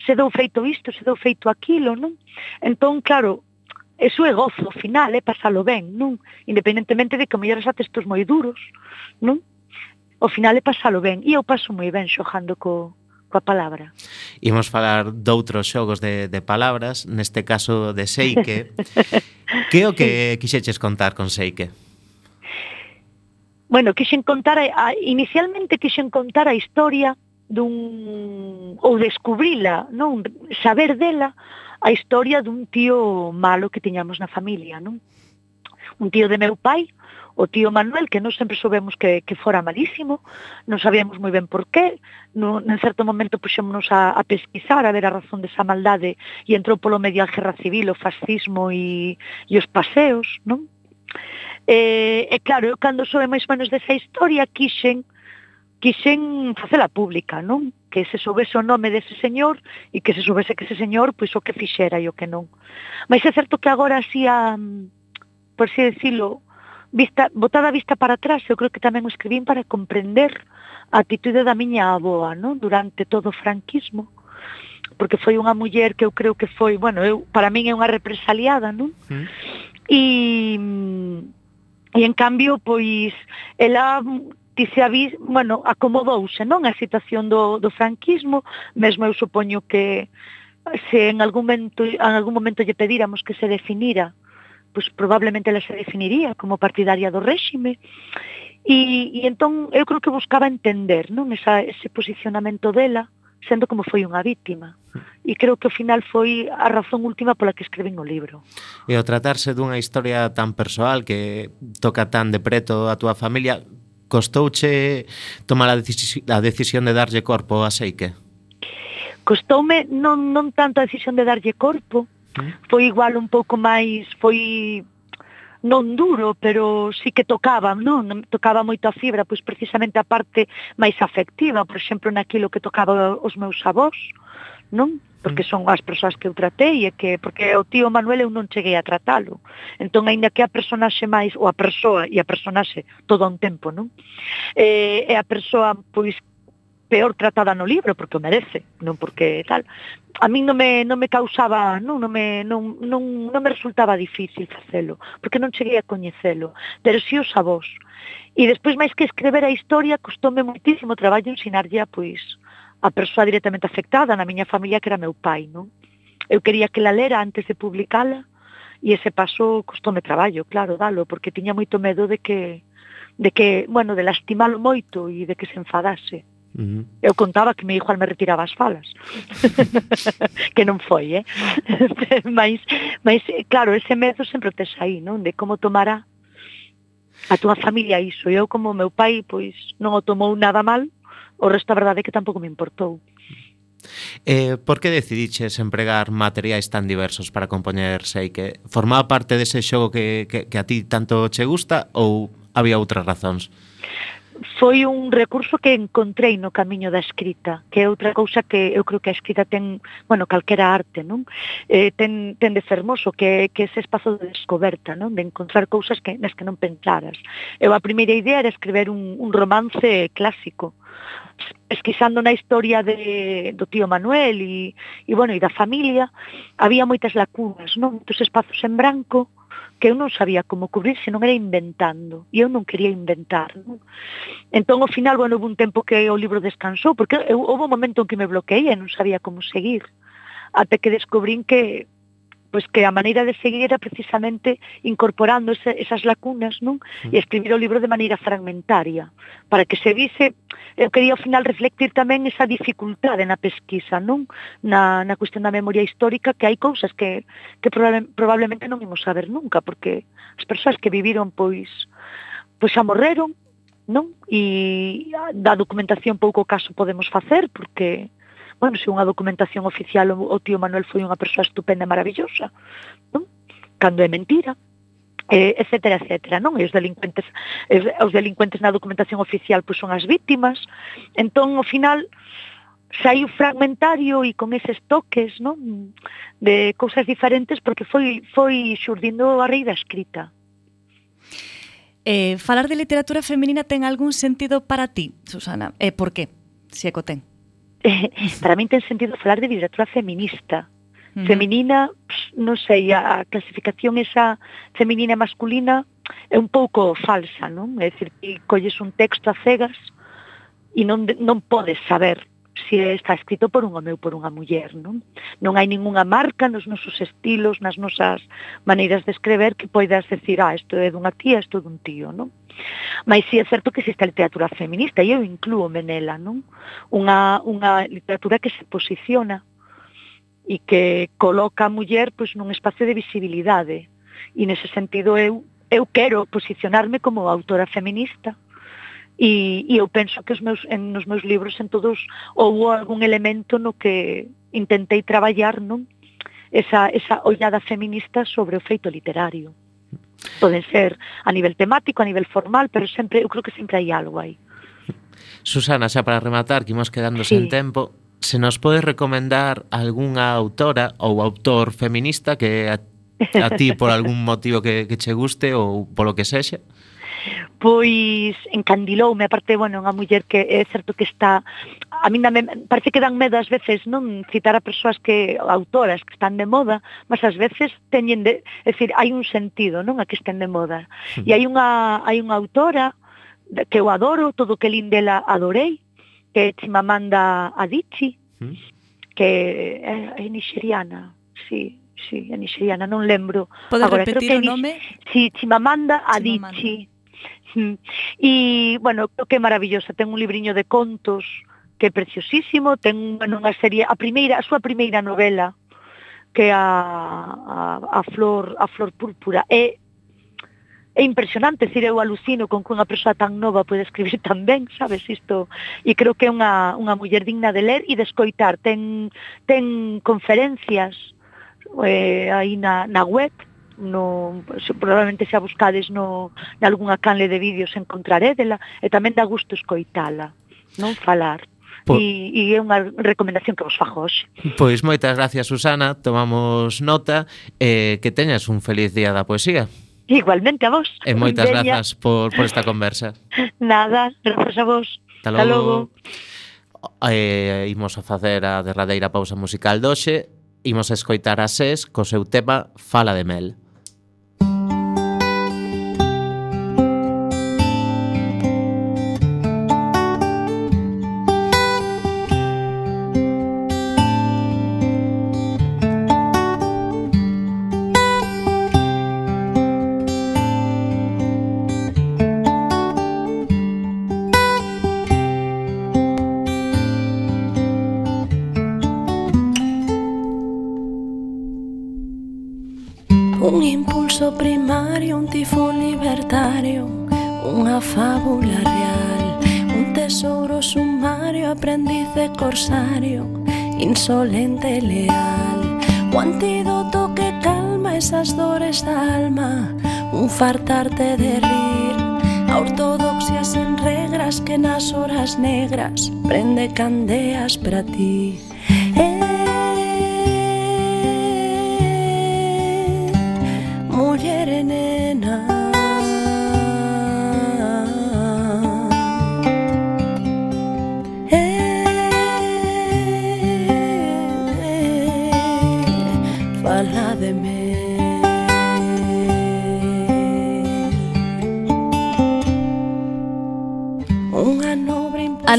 Speaker 7: se deu feito isto, se deu feito aquilo, non? Entón, claro, eso é gozo final, é pasalo ben, non? Independentemente de que mellor xa textos moi duros, non? O final é pasalo ben, e eu paso moi ben xojando co, coa palabra.
Speaker 2: Imos falar doutros xogos de, de palabras, neste caso de Seike. *laughs* que o que quixeches contar con Seike?
Speaker 7: Bueno, quixen contar, a, inicialmente quixen contar a historia dun ou descubrila, non, saber dela a historia dun tío malo que tiñamos na familia, non? Un tío de meu pai o tío Manuel, que non sempre soubemos que, que fora malísimo, non sabíamos moi ben por qué, non, en certo momento puxémonos a, a pesquisar, a ver a razón desa maldade, e entrou polo medio a guerra civil, o fascismo e, e os paseos, non? E, e claro, eu cando soube máis menos desa historia, quixen, quixen facela pública, non? Que se soubese o nome dese señor e que se soubese que ese señor, pois o que fixera e o que non. Mas é certo que agora así a, por si decirlo, vista, botada a vista para atrás, eu creo que tamén o escribín para comprender a atitude da miña aboa, non? Durante todo o franquismo, porque foi unha muller que eu creo que foi, bueno, eu para min é unha represaliada, non? Mm. E e en cambio, pois ela ti se avis, bueno, acomodouse, non? A situación do, do franquismo, mesmo eu supoño que se en algún momento en algún momento lle pedíramos que se definira pues, probablemente ela se definiría como partidaria do réxime, e, e entón eu creo que buscaba entender non Esa, ese posicionamento dela, sendo como foi unha vítima. E creo que ao final foi a razón última pola que escreven o libro.
Speaker 2: E ao tratarse dunha historia tan persoal que toca tan de preto a túa familia, costouche tomar a, decis a decisión de darlle corpo a Seike?
Speaker 7: Costoume non, non tanto a decisión de darlle corpo, foi igual un pouco máis, foi non duro, pero sí que tocaba, non? Tocaba moito a fibra, pois precisamente a parte máis afectiva, por exemplo, naquilo que tocaba os meus avós, non? Porque mm. son as persoas que eu tratei e que porque o tío Manuel eu non cheguei a tratalo. Entón, aínda que a personaxe máis, ou a persoa e a personaxe todo un tempo, non? Eh, e a persoa pois peor tratada no libro porque o merece, non porque tal. A min non me non me causaba, non non me non non non me resultaba difícil facelo, porque non cheguei a coñecelo, pero si os a vos. E despois máis que escrever a historia costoume muitísimo traballo ensinarlle a pois a persoa directamente afectada na miña familia que era meu pai, non? Eu quería que la lera antes de publicala e ese paso costoume traballo, claro, dalo, porque tiña moito medo de que de que, bueno, de lastimalo moito e de que se enfadase.
Speaker 2: Uh -huh.
Speaker 7: Eu contaba que meu hijo me retiraba as falas *laughs* Que non foi, eh? *laughs* mas, mas, eh, claro, ese medo sempre tes aí, non? De como tomará a túa familia iso E eu como meu pai, pois, non o tomou nada mal O resto a verdade é que tampouco me importou
Speaker 2: Eh, por que decidiches empregar materiais tan diversos para compoñer Seike? Formaba parte dese xogo que, que, que a ti tanto che gusta ou había outras razóns?
Speaker 7: foi un recurso que encontrei no camiño da escrita, que é outra cousa que eu creo que a escrita ten, bueno, calquera arte, non? Eh, ten, ten de fermoso, que, que ese espazo de descoberta, non? De encontrar cousas que, nas que non pensaras. Eu a primeira idea era escribir un, un romance clásico, pesquisando na historia de, do tío Manuel e, e, bueno, e da familia, había moitas lacunas, non? Moitos espazos en branco, que eu non sabía como cubrir se non era inventando e eu non quería inventar non? entón ao final, bueno, houve un tempo que o libro descansou porque eu, houve un momento en que me bloqueei e non sabía como seguir até que descubrín que pois que a maneira de seguir era precisamente incorporando ese, esas lacunas, non? Mm. E escribir o libro de maneira fragmentaria, para que se vise, eu quería ao final reflectir tamén esa dificultade na pesquisa, non? Na, na cuestión da memoria histórica, que hai cousas que, que probablemente non imos saber nunca, porque as persoas que viviron, pois, pois xa morreron, non? E ah, da documentación pouco caso podemos facer, porque bueno, se unha documentación oficial o, o tío Manuel foi unha persoa estupenda e maravillosa, non? Cando é mentira, eh, etcétera, etcétera, non? E os delincuentes, eh, os delincuentes na documentación oficial pois son as vítimas. Entón, ao final, saiu fragmentario e con eses toques, non? De cousas diferentes porque foi foi xurdindo a rei da escrita.
Speaker 1: Eh, falar de literatura feminina ten algún sentido para ti, Susana? E eh, por qué? Se si ten. *laughs*
Speaker 7: para min ten sentido falar de literatura feminista. Uh -huh. Feminina, non sei, a, a clasificación esa feminina e masculina é un pouco falsa, non? É dicir, que colles un texto a cegas e non, non podes saber se está escrito por un home ou por unha muller, non? Non hai ningunha marca nos nosos estilos, nas nosas maneiras de escrever que poidas decir, ah, isto é dunha tía, isto é dun tío, non? Mas si é certo que existe a literatura feminista e eu incluo Menela, non? Unha, unha literatura que se posiciona e que coloca a muller pois, nun espacio de visibilidade. E nese sentido eu eu quero posicionarme como autora feminista e, e eu penso que os meus, en, nos meus libros en todos houve algún elemento no que intentei traballar non esa, esa ollada feminista sobre o feito literario poden ser a nivel temático, a nivel formal, pero sempre eu creo que sempre hai algo aí.
Speaker 2: Susana, xa para rematar, que imos quedando sí. sen tempo, se nos podes recomendar algunha autora ou autor feminista que a, a ti por algún motivo que, que che guste ou polo que sexa?
Speaker 7: pois encandiloume, aparte, bueno, unha muller que é certo que está a mí dame, parece que dan medo ás veces non citar a persoas que autoras que están de moda, mas ás veces teñen de, é dicir, hai un sentido, non, a que estén de moda. Sí. E hai unha hai unha autora que eu adoro, todo que lindela adorei, que é Chimamanda Adichie, mm. que é, é nixeriana, sí, sí, é nixeriana, non lembro.
Speaker 1: Podes
Speaker 7: Agora,
Speaker 1: repetir creo
Speaker 7: que
Speaker 1: o nome?
Speaker 7: Sí, Chimamanda Adichie. Chimamanda. E, bueno, que maravillosa, ten un libriño de contos que é preciosísimo, ten bueno, unha serie, a primeira, a súa primeira novela, que a, a, a flor a flor púrpura. É é impresionante, decir, eu alucino con que unha persoa tan nova pode escribir *laughs* tan ben, sabes, isto, e creo que é unha, unha muller digna de ler e de escoitar, ten, ten conferencias eh, aí na, na web, no, probablemente se a buscades no, nalgúna canle de vídeos encontrarédela e tamén dá gusto escoitala, non falar.
Speaker 2: Po...
Speaker 7: E, e é unha recomendación que vos fajo hoxe.
Speaker 2: Pois moitas gracias, Susana. Tomamos nota eh, que teñas un feliz día da poesía.
Speaker 7: Igualmente a vos.
Speaker 2: E moitas
Speaker 7: Veña.
Speaker 2: grazas por, por esta conversa. *laughs*
Speaker 7: Nada, grazas a vos.
Speaker 2: Hasta logo.
Speaker 7: Hasta
Speaker 2: logo. Eh, imos a facer a derradeira pausa musical doxe. Imos a escoitar a SES co seu tema Fala de Mel.
Speaker 5: corsario, insolente, leal. Un antídoto que calma esas dores da alma, un fartarte de rir. A ortodoxias en regras que nas horas negras prende candeas para ti.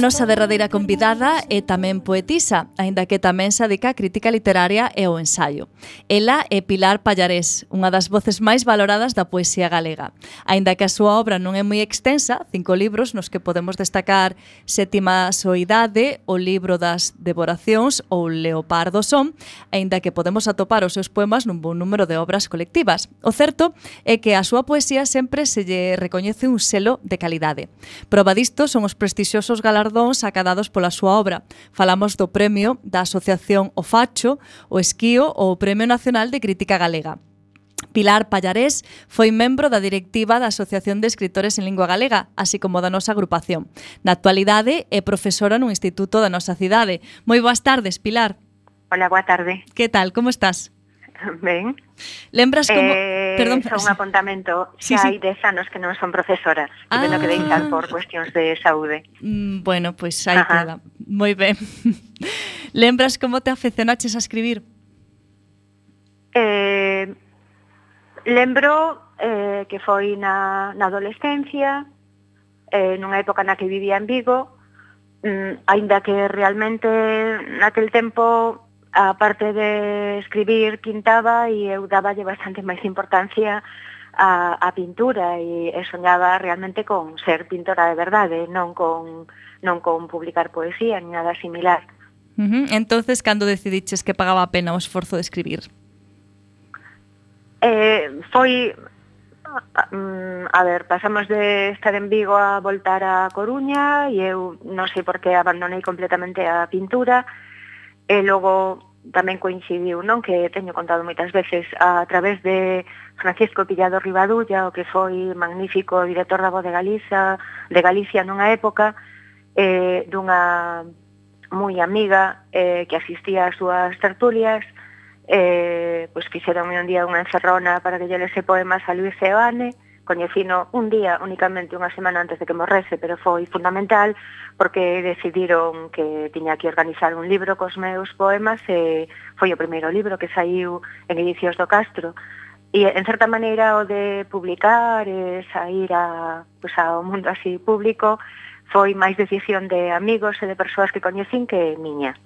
Speaker 1: nosa derradeira convidada é tamén poetisa, aínda que tamén se dedica a crítica literaria e o ensaio. Ela é Pilar Pallarés, unha das voces máis valoradas da poesía galega. Aínda que a súa obra non é moi extensa, cinco libros nos que podemos destacar Sétima Soidade, o libro das devoracións ou Leopardo Son, aínda que podemos atopar os seus poemas nun bon número de obras colectivas. O certo é que a súa poesía sempre se lle recoñece un selo de calidade. Prova disto son os prestixiosos galardones galardóns acadados pola súa obra. Falamos do premio da Asociación O Facho, o Esquío ou o Premio Nacional de Crítica Galega. Pilar Pallarés foi membro da directiva da Asociación de Escritores en Lingua Galega, así como da nosa agrupación. Na actualidade é profesora nun instituto da nosa cidade. Moi boas tardes, Pilar.
Speaker 8: Hola, boa tarde.
Speaker 1: Que tal, como estás? *laughs*
Speaker 8: ben.
Speaker 1: Lembras como...
Speaker 8: Eh,
Speaker 1: Perdón,
Speaker 8: son un apuntamento, xa
Speaker 1: sí,
Speaker 8: hai 10 anos que non son profesora, ah. que
Speaker 1: que
Speaker 8: deixar por cuestións de saúde.
Speaker 1: Mm, bueno, pois pues, aí queda. Moi ben. *laughs* Lembras como te afeccionaches a escribir?
Speaker 8: Eh, lembro eh, que foi na, na adolescencia, eh, nunha época na que vivía en Vigo, mm, aínda que realmente naquel tempo a parte de escribir, pintaba e eu daballe bastante máis importancia a, a pintura e, e soñaba realmente con ser pintora de verdade, non con, non con publicar poesía, ni nada similar.
Speaker 1: Uh -huh. Entonces, cando decidiches que pagaba a pena o esforzo de escribir?
Speaker 8: Eh, foi mm, a ver, pasamos de estar en Vigo a voltar a Coruña e eu non sei por que abandonei completamente a pintura e logo tamén coincidiu, non? Que teño contado moitas veces a través de Francisco Pillado Rivadulla, o que foi magnífico director da Voz de Galiza, de Galicia nunha época, eh, dunha moi amiga eh, que asistía ás súas tertulias, eh, pois fixeronme un día unha encerrona para que lle lese poemas a Luis Seoane, e coñecino un día únicamente unha semana antes de que morrese, pero foi fundamental porque decidiron que tiña que organizar un libro cos meus poemas e foi o primeiro libro que saiu en Edicións do Castro. E, en certa maneira, o de publicar e sair a, pues, ao mundo así público foi máis decisión de amigos e de persoas que coñecín que miña.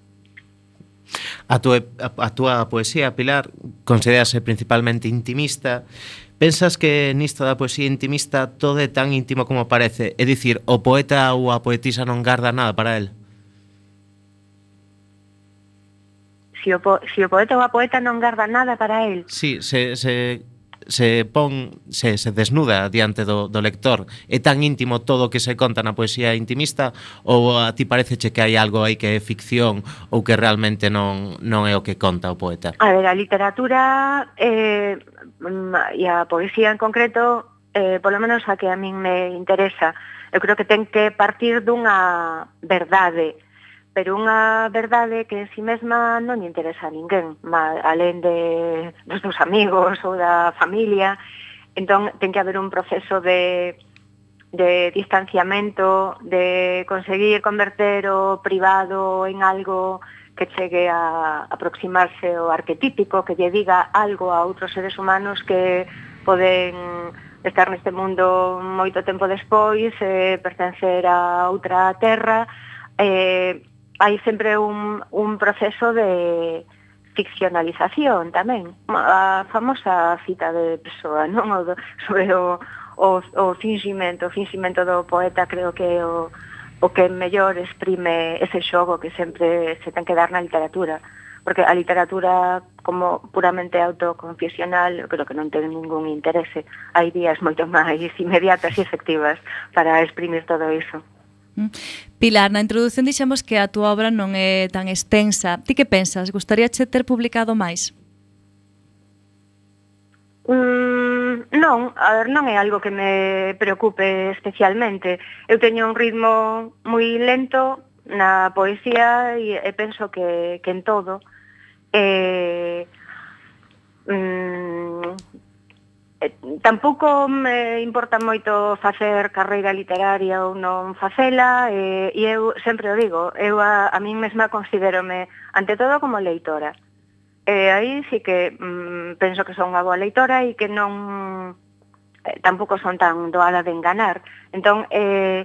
Speaker 2: A túa, a, a túa poesía, Pilar, considerase principalmente intimista, Pensas que nisto da poesía intimista todo é tan íntimo como parece? É dicir, o poeta ou a poetisa non garda nada para el?
Speaker 8: Si o, po si o poeta ou a poeta non garda nada para el?
Speaker 2: Sí, se, se se pon se, se desnuda diante do, do lector é tan íntimo todo o que se conta na poesía intimista ou a ti pareceche que hai algo aí que é ficción ou que realmente non, non é o que conta o poeta?
Speaker 8: A ver, a literatura eh, e a poesía en concreto eh, polo menos a que a min me interesa eu creo que ten que partir dunha verdade pero unha verdade que en si sí mesma non lle interesa a ninguén, mal, alén de, dos teus amigos ou da familia, entón ten que haber un proceso de, de distanciamento, de conseguir converter o privado en algo que chegue a aproximarse ao arquetípico, que lle diga algo a outros seres humanos que poden estar neste mundo moito tempo despois, eh, pertencer a outra terra, eh, hai sempre un, un proceso de ficcionalización tamén. A famosa cita de Pessoa, *laughs* non? O, sobre o, o, o fingimento, o fingimento do poeta creo que o, o que mellor exprime ese xogo que sempre se ten que dar na literatura. Porque a literatura como puramente autoconfesional creo que non ten ningún interese. Hai vías moito máis *laughs* inmediatas e efectivas para exprimir todo iso.
Speaker 1: Pilar, na introdución dixemos que a túa obra non é tan extensa. Ti que pensas? Gostaríache ter publicado máis?
Speaker 8: Mm, non, a ver, non é algo que me preocupe especialmente. Eu teño un ritmo moi lento na poesía e, e penso que, que en todo. Eh, mm, Eh, tampouco me importa moito facer carreira literaria ou non facela e, e eu sempre o digo, eu a, a min mesma considerome ante todo como leitora. E aí sí que mm, penso que son unha boa leitora e que non eh, tampouco son tan doada de enganar. Entón, eh,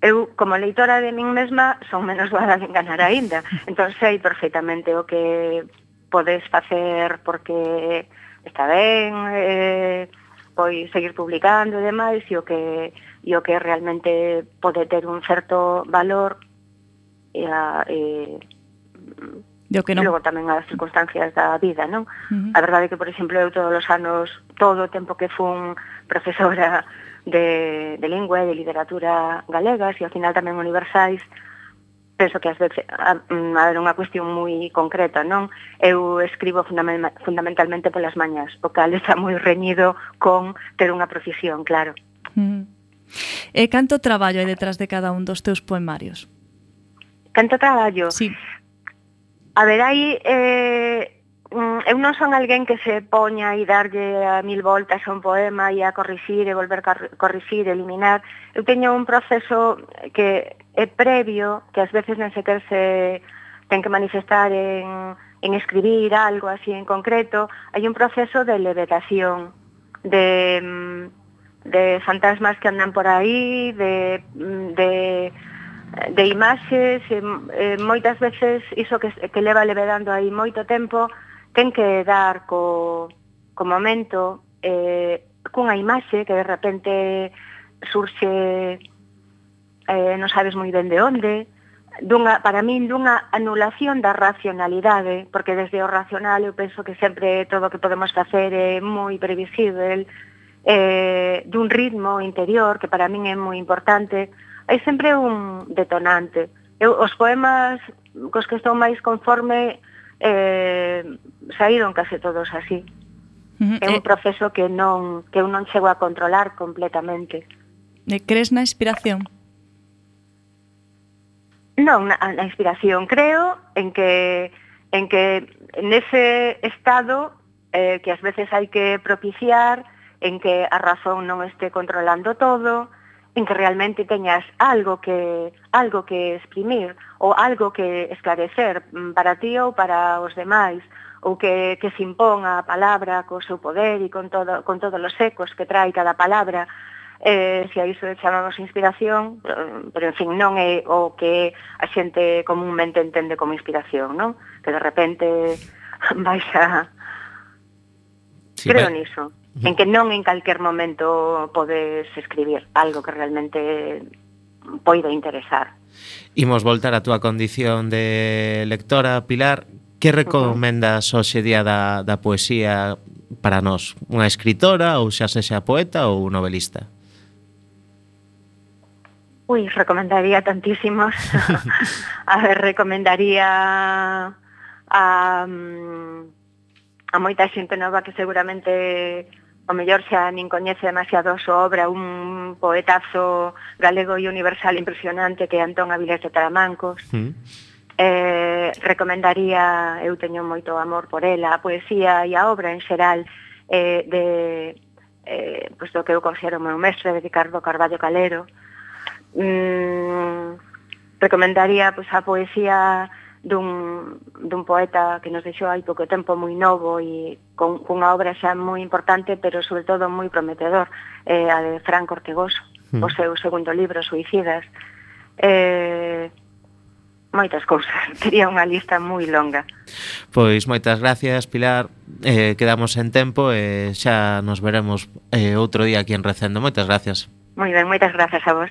Speaker 8: eu como leitora de min mesma son menos *laughs* doada de enganar aínda. Entón sei perfectamente o que podes facer porque está ben, eh, pois seguir publicando e demais, e o que, e o que realmente pode ter un certo valor e a, eh, e,
Speaker 1: e que non.
Speaker 8: Logo tamén as circunstancias da vida, non?
Speaker 1: Uh -huh.
Speaker 8: A verdade é que, por exemplo, eu todos os anos, todo o tempo que fun profesora de, de lingua e de literatura galegas e ao final tamén universais, penso que ás veces a, mm, a ver unha cuestión moi concreta, non? Eu escribo fundament, fundamentalmente polas mañas, o cal está moi reñido con ter unha profesión, claro.
Speaker 1: Mm. E canto traballo hai detrás de cada un dos teus poemarios?
Speaker 8: Canto traballo?
Speaker 1: Sí.
Speaker 8: A ver, aí... Eh, mm, eu non son alguén que se poña e darlle a mil voltas a un poema e a corrixir e volver a corrixir, eliminar. Eu teño un proceso que é previo, que ás veces non sequer se ten que manifestar en, en escribir algo así en concreto, hai un proceso de levedación, de, mm, de fantasmas que andan por aí, de, mm, de, de imaxes, e, e, moitas veces iso que, que leva levedando aí moito tempo, ten que dar co, co momento eh, cunha imaxe que de repente surxe eh, non sabes moi ben de onde, dunha, para min dunha anulación da racionalidade, porque desde o racional eu penso que sempre todo o que podemos facer é moi previsível, eh, dun ritmo interior que para min é moi importante, hai sempre un detonante. Eu, os poemas cos que estou máis conforme eh, saíron case todos así.
Speaker 1: Uh -huh.
Speaker 8: É un eh. proceso que non que eu non chego a controlar completamente.
Speaker 1: E crees na inspiración?
Speaker 8: Non, na, na inspiración creo en que en que nese estado eh, que ás veces hai que propiciar, en que a razón non este controlando todo, en que realmente teñas algo que algo que exprimir ou algo que esclarecer mm, para ti ou para os demais ou que, que se impón a palabra co seu poder e con, todo, con todos os ecos que trae cada palabra eh, se a iso chamamos inspiración, eh, pero en fin, non é o que a xente comúnmente entende como inspiración, non? Que de repente *laughs* vais a...
Speaker 2: Sí,
Speaker 8: Creo
Speaker 2: vai...
Speaker 8: niso, en que non en calquer momento podes escribir algo que realmente poida interesar.
Speaker 2: Imos voltar a túa condición de lectora, Pilar. Que recomendas hoxe día da, da poesía para nós? Unha escritora ou xa sexa poeta ou novelista?
Speaker 8: Ui, recomendaría tantísimos. *laughs* a ver, recomendaría a, mm, a moita xente nova que seguramente o mellor xa nin coñece demasiado a súa obra, un poetazo galego e universal impresionante que é Antón Avilés de Taramancos.
Speaker 2: Mm.
Speaker 8: Eh, recomendaría, eu teño moito amor por ela, a poesía e a obra en xeral eh, de, eh, pois do que eu considero o meu mestre, de Ricardo Carballo Calero, mm mm, recomendaría pois, a poesía dun, dun poeta que nos deixou hai pouco tempo moi novo e con, cunha obra xa moi importante, pero sobre todo moi prometedor, eh, a de Franco Ortegoso,
Speaker 2: mm.
Speaker 8: o seu segundo libro, Suicidas. Eh, moitas cousas, *laughs* tería unha lista moi longa.
Speaker 2: Pois moitas gracias, Pilar. Eh, quedamos en tempo e eh, xa nos veremos eh, outro día aquí en Recendo. Moitas gracias.
Speaker 8: Moi ben, moitas grazas a vos.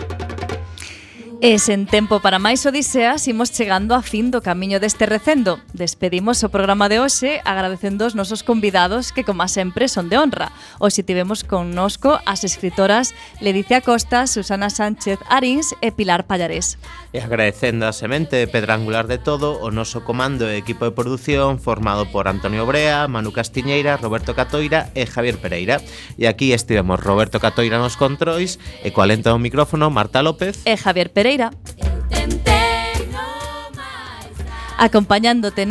Speaker 1: E sen tempo para máis odiseas, imos chegando a fin do camiño deste recendo. Despedimos o programa de hoxe agradecendo os nosos convidados que, como sempre, son de honra. Hoxe tivemos connosco as escritoras Ledicia Costa, Susana Sánchez Arins e Pilar Pallarés.
Speaker 2: E agradecendo a semente pedrangular de todo o noso comando e equipo de produción formado por Antonio Brea, Manu Castiñeira, Roberto Catoira e Javier Pereira. E aquí estivemos Roberto Catoira nos controis e coa lenta do micrófono Marta López
Speaker 1: e Javier Pereira Acompañándote en